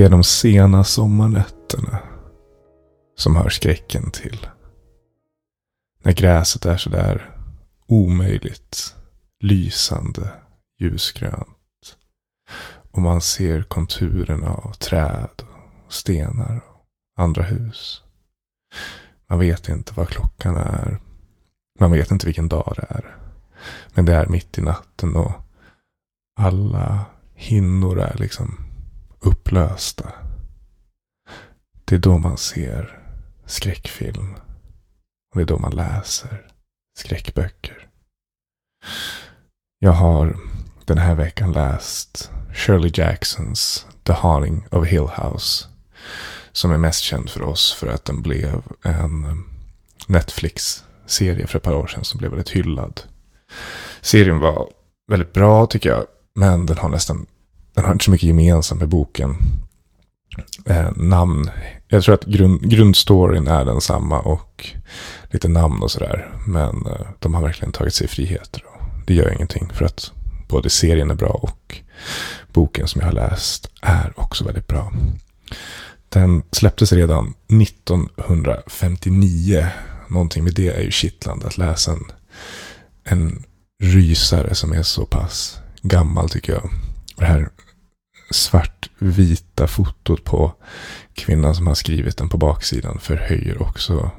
Det är de sena sommarnätterna som hör skräcken till. När gräset är sådär omöjligt lysande ljusgrönt. Och man ser konturerna av träd och stenar och andra hus. Man vet inte vad klockan är. Man vet inte vilken dag det är. Men det är mitt i natten och alla hinnor är liksom upplösta. Det är då man ser skräckfilm. Och det är då man läser skräckböcker. Jag har den här veckan läst Shirley Jacksons The Haunting of Hill House. Som är mest känd för oss för att den blev en Netflix-serie för ett par år sedan som blev väldigt hyllad. Serien var väldigt bra tycker jag. Men den har nästan, den har inte så mycket gemensamt med boken. Eh, namn, jag tror att grund, grundstoryn är densamma och lite namn och sådär. Men eh, de har verkligen tagit sig friheter. Och det gör ingenting för att både serien är bra och boken som jag har läst är också väldigt bra. Den släpptes redan 1959. Någonting med det är ju kittlande att läsa en, en rysare som är så pass gammal tycker jag. Det här svartvita fotot på kvinnan som har skrivit den på baksidan förhöjer också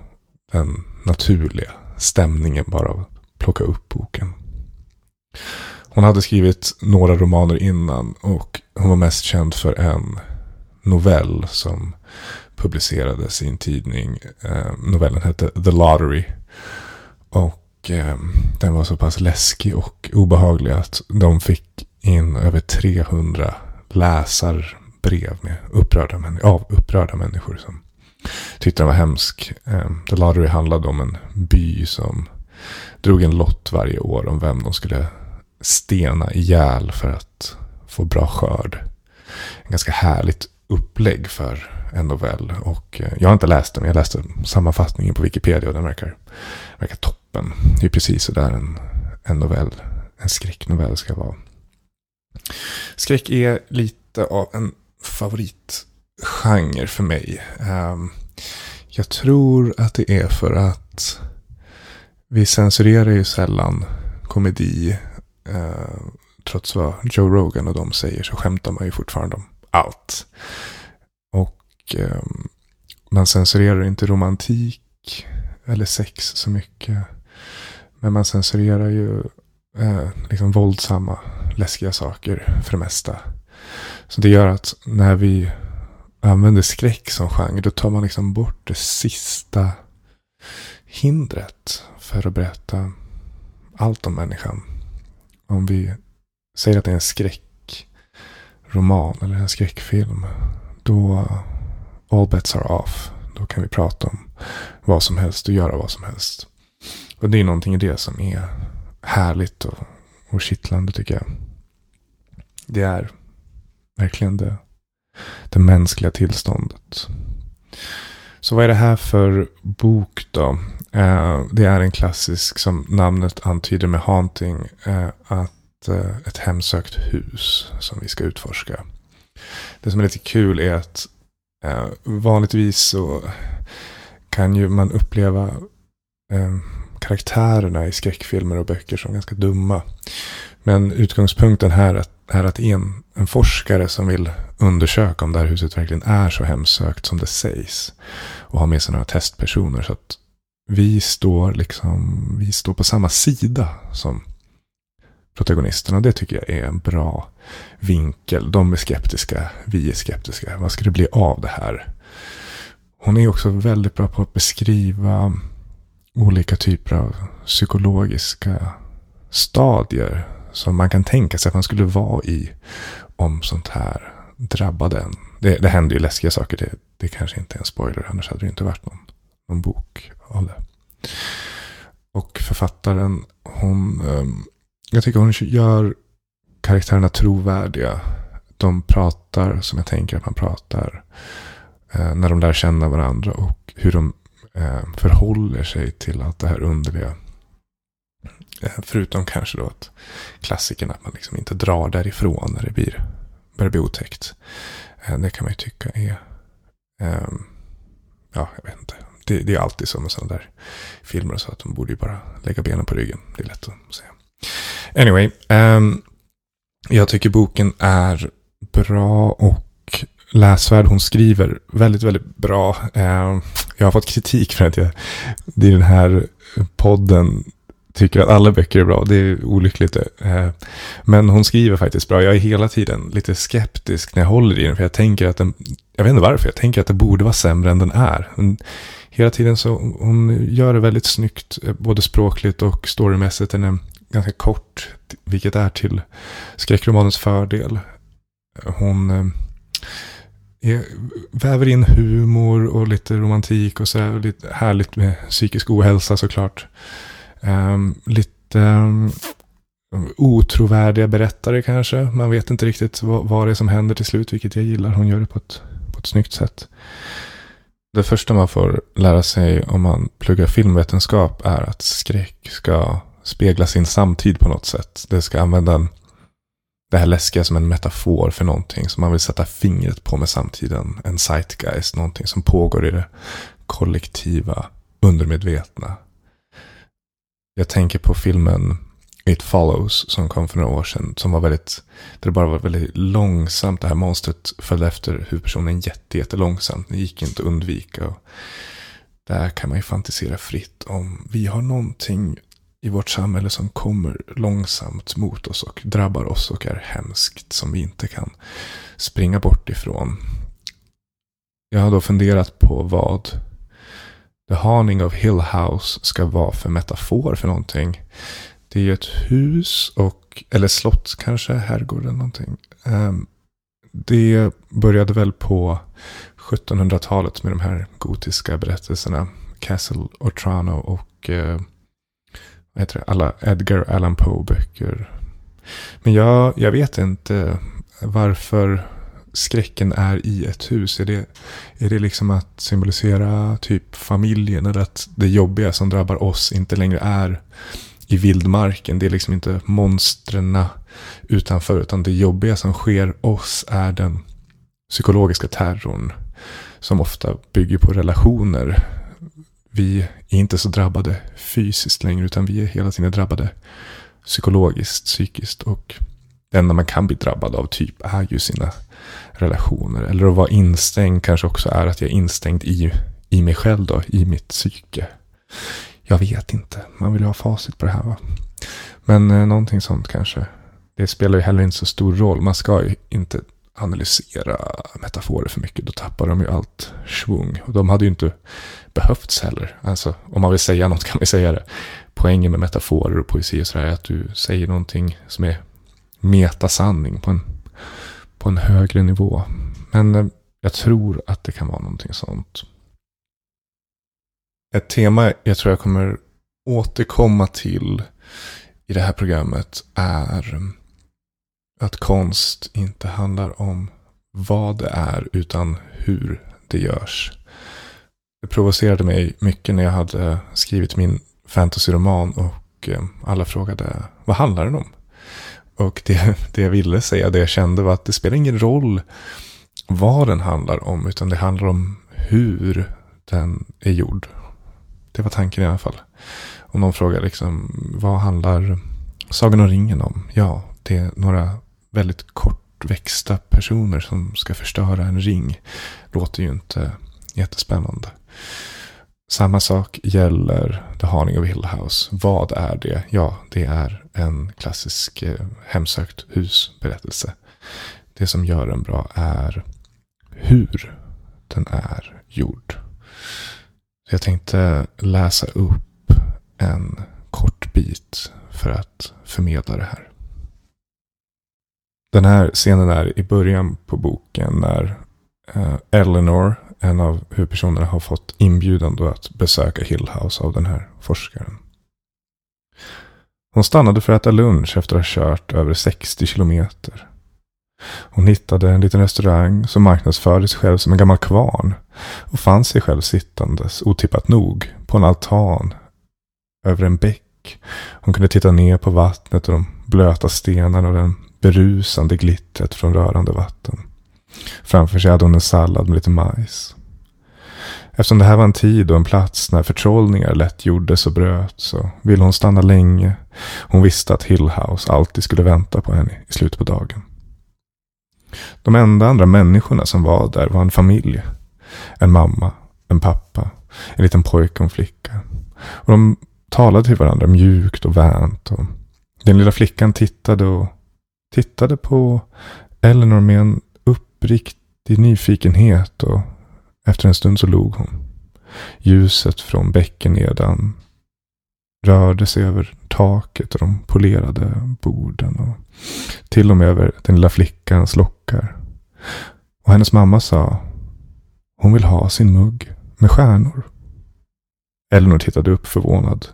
den naturliga stämningen bara av att plocka upp boken. Hon hade skrivit några romaner innan och hon var mest känd för en novell som publicerades i en tidning. Eh, novellen hette The Lottery. Och eh, den var så pass läskig och obehaglig att de fick in över 300 läsarbrev med upprörda, av upprörda människor som tyckte den var hemsk. Ehm, The Lottery handlade om en by som drog en lott varje år om vem de skulle stena ihjäl för att få bra skörd. En ganska härligt upplägg för en novell. Och eh, jag har inte läst den, men jag läste sammanfattningen på Wikipedia och den verkar, verkar toppen. Det är precis så där en, en novell, en skräcknovell ska vara. Skräck är lite av en favoritgenre för mig. Ehm, jag tror att det är för att vi censurerar ju sällan komedi. Ehm, trots vad Joe Rogan och de säger så skämtar man ju fortfarande om allt. Och ehm, man censurerar inte romantik eller sex så mycket. Men man censurerar ju eh, liksom våldsamma, läskiga saker för det mesta. Så det gör att när vi använder skräck som genre, då tar man liksom bort det sista hindret för att berätta allt om människan. Om vi säger att det är en skräckroman eller en skräckfilm, då all bets are off. Då kan vi prata om vad som helst och göra vad som helst. Och det är någonting i det som är härligt och, och kittlande tycker jag. Det är verkligen det, det mänskliga tillståndet. Så vad är det här för bok då? Eh, det är en klassisk, som namnet antyder med Haunting, eh, att eh, ett hemsökt hus som vi ska utforska. Det som är lite kul är att eh, vanligtvis så kan ju man uppleva eh, karaktärerna i skräckfilmer och böcker som ganska dumma. Men utgångspunkten här är att en, en forskare som vill undersöka om det här huset verkligen är så hemsökt som det sägs. Och har med sig några testpersoner. Så att vi står liksom, vi står på samma sida som protagonisterna. Det tycker jag är en bra vinkel. De är skeptiska, vi är skeptiska. Vad ska det bli av det här? Hon är också väldigt bra på att beskriva olika typer av psykologiska stadier som man kan tänka sig att man skulle vara i om sånt här drabbade en. Det, det händer ju läskiga saker. Det, det kanske inte är en spoiler. Annars hade det inte varit någon, någon bok av det. Och författaren, hon, ehm, jag tycker hon gör karaktärerna trovärdiga. De pratar som jag tänker att man pratar. Eh, när de lär känna varandra och hur de Eh, förhåller sig till allt det här underliga. Eh, förutom kanske då att klassikerna, att man liksom inte drar därifrån när det blir, börjar bli otäckt. Eh, det kan man ju tycka är... Ehm, ja, jag vet inte. Det, det är alltid så med sådana där filmer. Så att de borde ju bara lägga benen på ryggen. Det är lätt att säga. Anyway. Um, jag tycker boken är bra och läsvärd. Hon skriver väldigt, väldigt bra. Um, jag har fått kritik för att jag i den här podden tycker att alla böcker är bra. Det är olyckligt. Eh, men hon skriver faktiskt bra. Jag är hela tiden lite skeptisk när jag håller i den. För jag tänker att den, jag vet inte varför, jag tänker att det borde vara sämre än den är. Men hela tiden så, hon gör det väldigt snyggt, eh, både språkligt och storymässigt. Den är ganska kort, vilket är till skräckromanens fördel. Hon eh, är, väver in humor och lite romantik och så Lite härligt med psykisk ohälsa såklart. Um, lite um, otrovärdiga berättare kanske. Man vet inte riktigt vad, vad det är som händer till slut, vilket jag gillar. Hon gör det på ett, på ett snyggt sätt. Det första man får lära sig om man pluggar filmvetenskap är att skräck ska spegla sin samtid på något sätt. Det ska använda en, det här läskiga som en metafor för någonting som man vill sätta fingret på med samtiden. En zeitgeist, någonting som pågår i det kollektiva, undermedvetna. Jag tänker på filmen It Follows som kom för några år sedan. Som var väldigt, där det bara var väldigt långsamt. Det här monstret följde efter huvudpersonen jätte, jättelångsamt. Det gick inte att undvika. Och där kan man ju fantisera fritt om vi har någonting i vårt samhälle som kommer långsamt mot oss och drabbar oss och är hemskt som vi inte kan springa bort ifrån. Jag har då funderat på vad The Haning of Hill House ska vara för metafor för någonting. Det är ju ett hus och, eller slott kanske, herrgård eller någonting. Ehm, det började väl på 1700-talet med de här gotiska berättelserna. Castle Otrano och uh, vad heter det? alla Edgar Allan Poe-böcker. Men jag, jag vet inte varför skräcken är i ett hus? Är det, är det liksom att symbolisera typ familjen? Eller att det jobbiga som drabbar oss inte längre är i vildmarken? Det är liksom inte monstren utanför. Utan det jobbiga som sker oss är den psykologiska terrorn. Som ofta bygger på relationer. Vi är inte så drabbade fysiskt längre. Utan vi är hela tiden drabbade psykologiskt, psykiskt. Och det enda man kan bli drabbad av typ är ju sina relationer. Eller att vara instängd kanske också är att jag är instängd i, i mig själv då, i mitt psyke. Jag vet inte, man vill ju ha facit på det här va. Men eh, någonting sånt kanske. Det spelar ju heller inte så stor roll. Man ska ju inte analysera metaforer för mycket. Då tappar de ju allt svung. Och de hade ju inte behövts heller. Alltså, om man vill säga något kan man säga det. Poängen med metaforer och poesi och sådär är att du säger någonting som är metasanning på en på en högre nivå. Men eh, jag tror att det kan vara någonting sånt. Ett tema jag tror jag kommer återkomma till i det här programmet är att konst inte handlar om vad det är utan hur det görs. Det provocerade mig mycket när jag hade skrivit min fantasyroman och eh, alla frågade vad handlar den om? Och det, det jag ville säga, det jag kände var att det spelar ingen roll vad den handlar om, utan det handlar om hur den är gjord. Det var tanken i alla fall. Om någon frågar liksom, vad handlar Sagan om ringen om? Ja, det är några väldigt kortväxta personer som ska förstöra en ring. Låter ju inte jättespännande. Samma sak gäller The Haunting of Hill House. Vad är det? Ja, det är en klassisk eh, hemsökt husberättelse. Det som gör den bra är hur den är gjord. Jag tänkte läsa upp en kort bit för att förmedla det här. Den här scenen är i början på boken när eh, Eleanor en av huvudpersonerna har fått inbjudan då att besöka Hillhouse av den här forskaren. Hon stannade för att äta lunch efter att ha kört över 60 kilometer. Hon hittade en liten restaurang som marknadsförde sig själv som en gammal kvarn och fann sig själv sittandes, otippat nog, på en altan över en bäck. Hon kunde titta ner på vattnet och de blöta stenarna och den berusande glittret från rörande vatten. Framför sig hade hon en sallad med lite majs. Eftersom det här var en tid och en plats när förtrollningar lätt gjordes och bröt så ville hon stanna länge. Hon visste att Hillhouse alltid skulle vänta på henne i slutet på dagen. De enda andra människorna som var där var en familj. En mamma, en pappa, en liten pojke och en flicka. Och de talade till varandra mjukt och vänt. Och den lilla flickan tittade och tittade på Eleanor med en uppriktig nyfikenhet och efter en stund så log hon. Ljuset från bäcken nedan rörde sig över taket och de polerade borden och till och med över den lilla flickans lockar. Och hennes mamma sa hon vill ha sin mugg med stjärnor. Elinor tittade upp förvånad.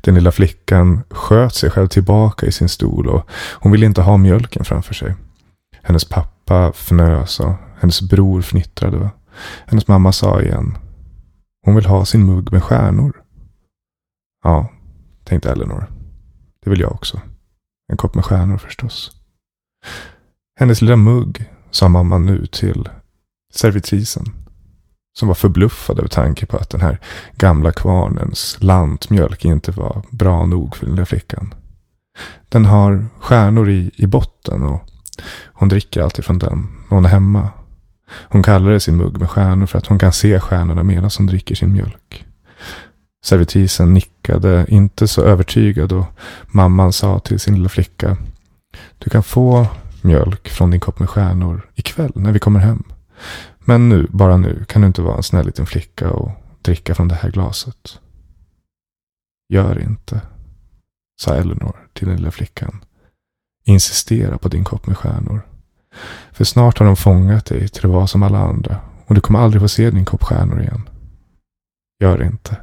Den lilla flickan sköt sig själv tillbaka i sin stol och hon ville inte ha mjölken framför sig. Hennes pappa fnös och hennes bror fnittrade. Hennes mamma sa igen. Hon vill ha sin mugg med stjärnor. Ja, tänkte Eleanor. Det vill jag också. En kopp med stjärnor förstås. Hennes lilla mugg, sa mamman nu till servitrisen. Som var förbluffad över tanke på att den här gamla kvarnens lantmjölk inte var bra nog för den lilla flickan. Den har stjärnor i, i botten och hon dricker alltid från den när hon är hemma. Hon kallar det sin mugg med stjärnor för att hon kan se stjärnorna medan hon dricker sin mjölk. Servitrisen nickade, inte så övertygad och mamman sa till sin lilla flicka. Du kan få mjölk från din kopp med stjärnor ikväll när vi kommer hem. Men nu, bara nu, kan du inte vara en snäll liten flicka och dricka från det här glaset. Gör inte, sa Eleanor till den lilla flickan. Insistera på din kopp med stjärnor. För snart har de fångat dig till att vara som alla andra och du kommer aldrig få se din kopp stjärnor igen. Gör inte.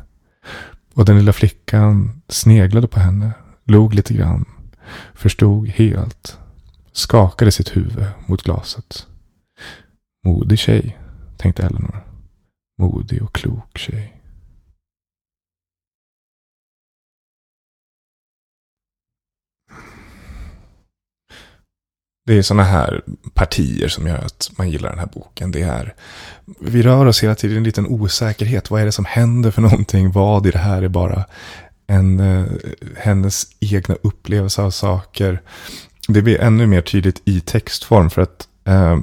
Och den lilla flickan sneglade på henne, log lite grann, förstod helt, skakade sitt huvud mot glaset. Modig tjej, tänkte Eleanor. Modig och klok tjej. Det är sådana här partier som gör att man gillar den här boken. Det är, vi rör oss hela tiden i en liten osäkerhet. Vad är det som händer för någonting? Vad i det här är bara en, eh, hennes egna upplevelse av saker. Det blir ännu mer tydligt i textform för att Eh,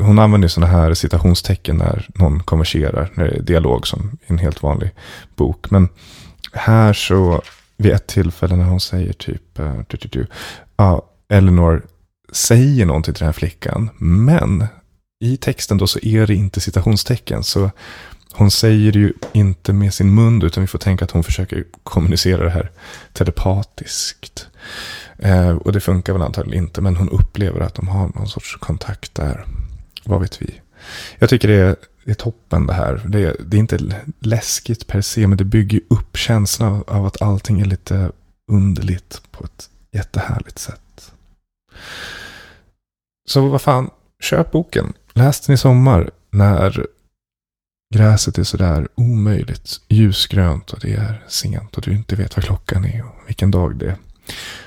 hon använder sådana här citationstecken när någon konverserar, när det är dialog som i en helt vanlig bok. Men här så, vid ett tillfälle när hon säger typ, eh, du, du, du, ah, Eleanor säger någonting till den här flickan. Men i texten då så är det inte citationstecken. Så hon säger det ju inte med sin mun utan vi får tänka att hon försöker kommunicera det här telepatiskt. Eh, och det funkar väl antagligen inte men hon upplever att de har någon sorts kontakt där. Vad vet vi? Jag tycker det är, det är toppen det här. Det det är inte läskigt per se men det bygger upp känslan av att allting är lite underligt på ett jättehärligt sätt. Så vad fan, köp boken. Läs den i sommar när gräset är sådär omöjligt ljusgrönt och det är sent och du inte vet vad klockan är och vilken dag det är.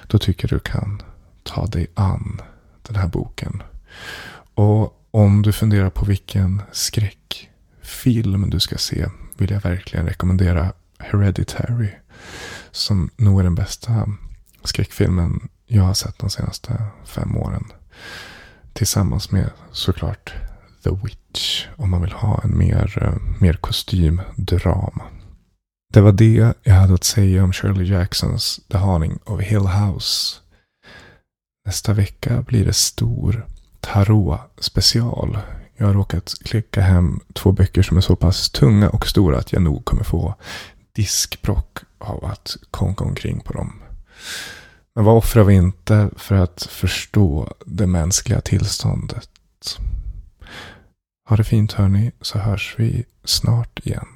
Då tycker du kan ta dig an den här boken. Och om du funderar på vilken skräckfilm du ska se vill jag verkligen rekommendera Hereditary. Som nog är den bästa skräckfilmen jag har sett de senaste fem åren. Tillsammans med såklart The Witch. Om man vill ha en mer, eh, mer kostymdrama. Det var det jag hade att säga om Shirley Jacksons The Haunting of Hill House. Nästa vecka blir det stor tarot special. Jag har råkat klicka hem två böcker som är så pass tunga och stora att jag nog kommer få diskbrock av att konka omkring på dem. Men vad offrar vi inte för att förstå det mänskliga tillståndet? Ha det fint hörni, så hörs vi snart igen.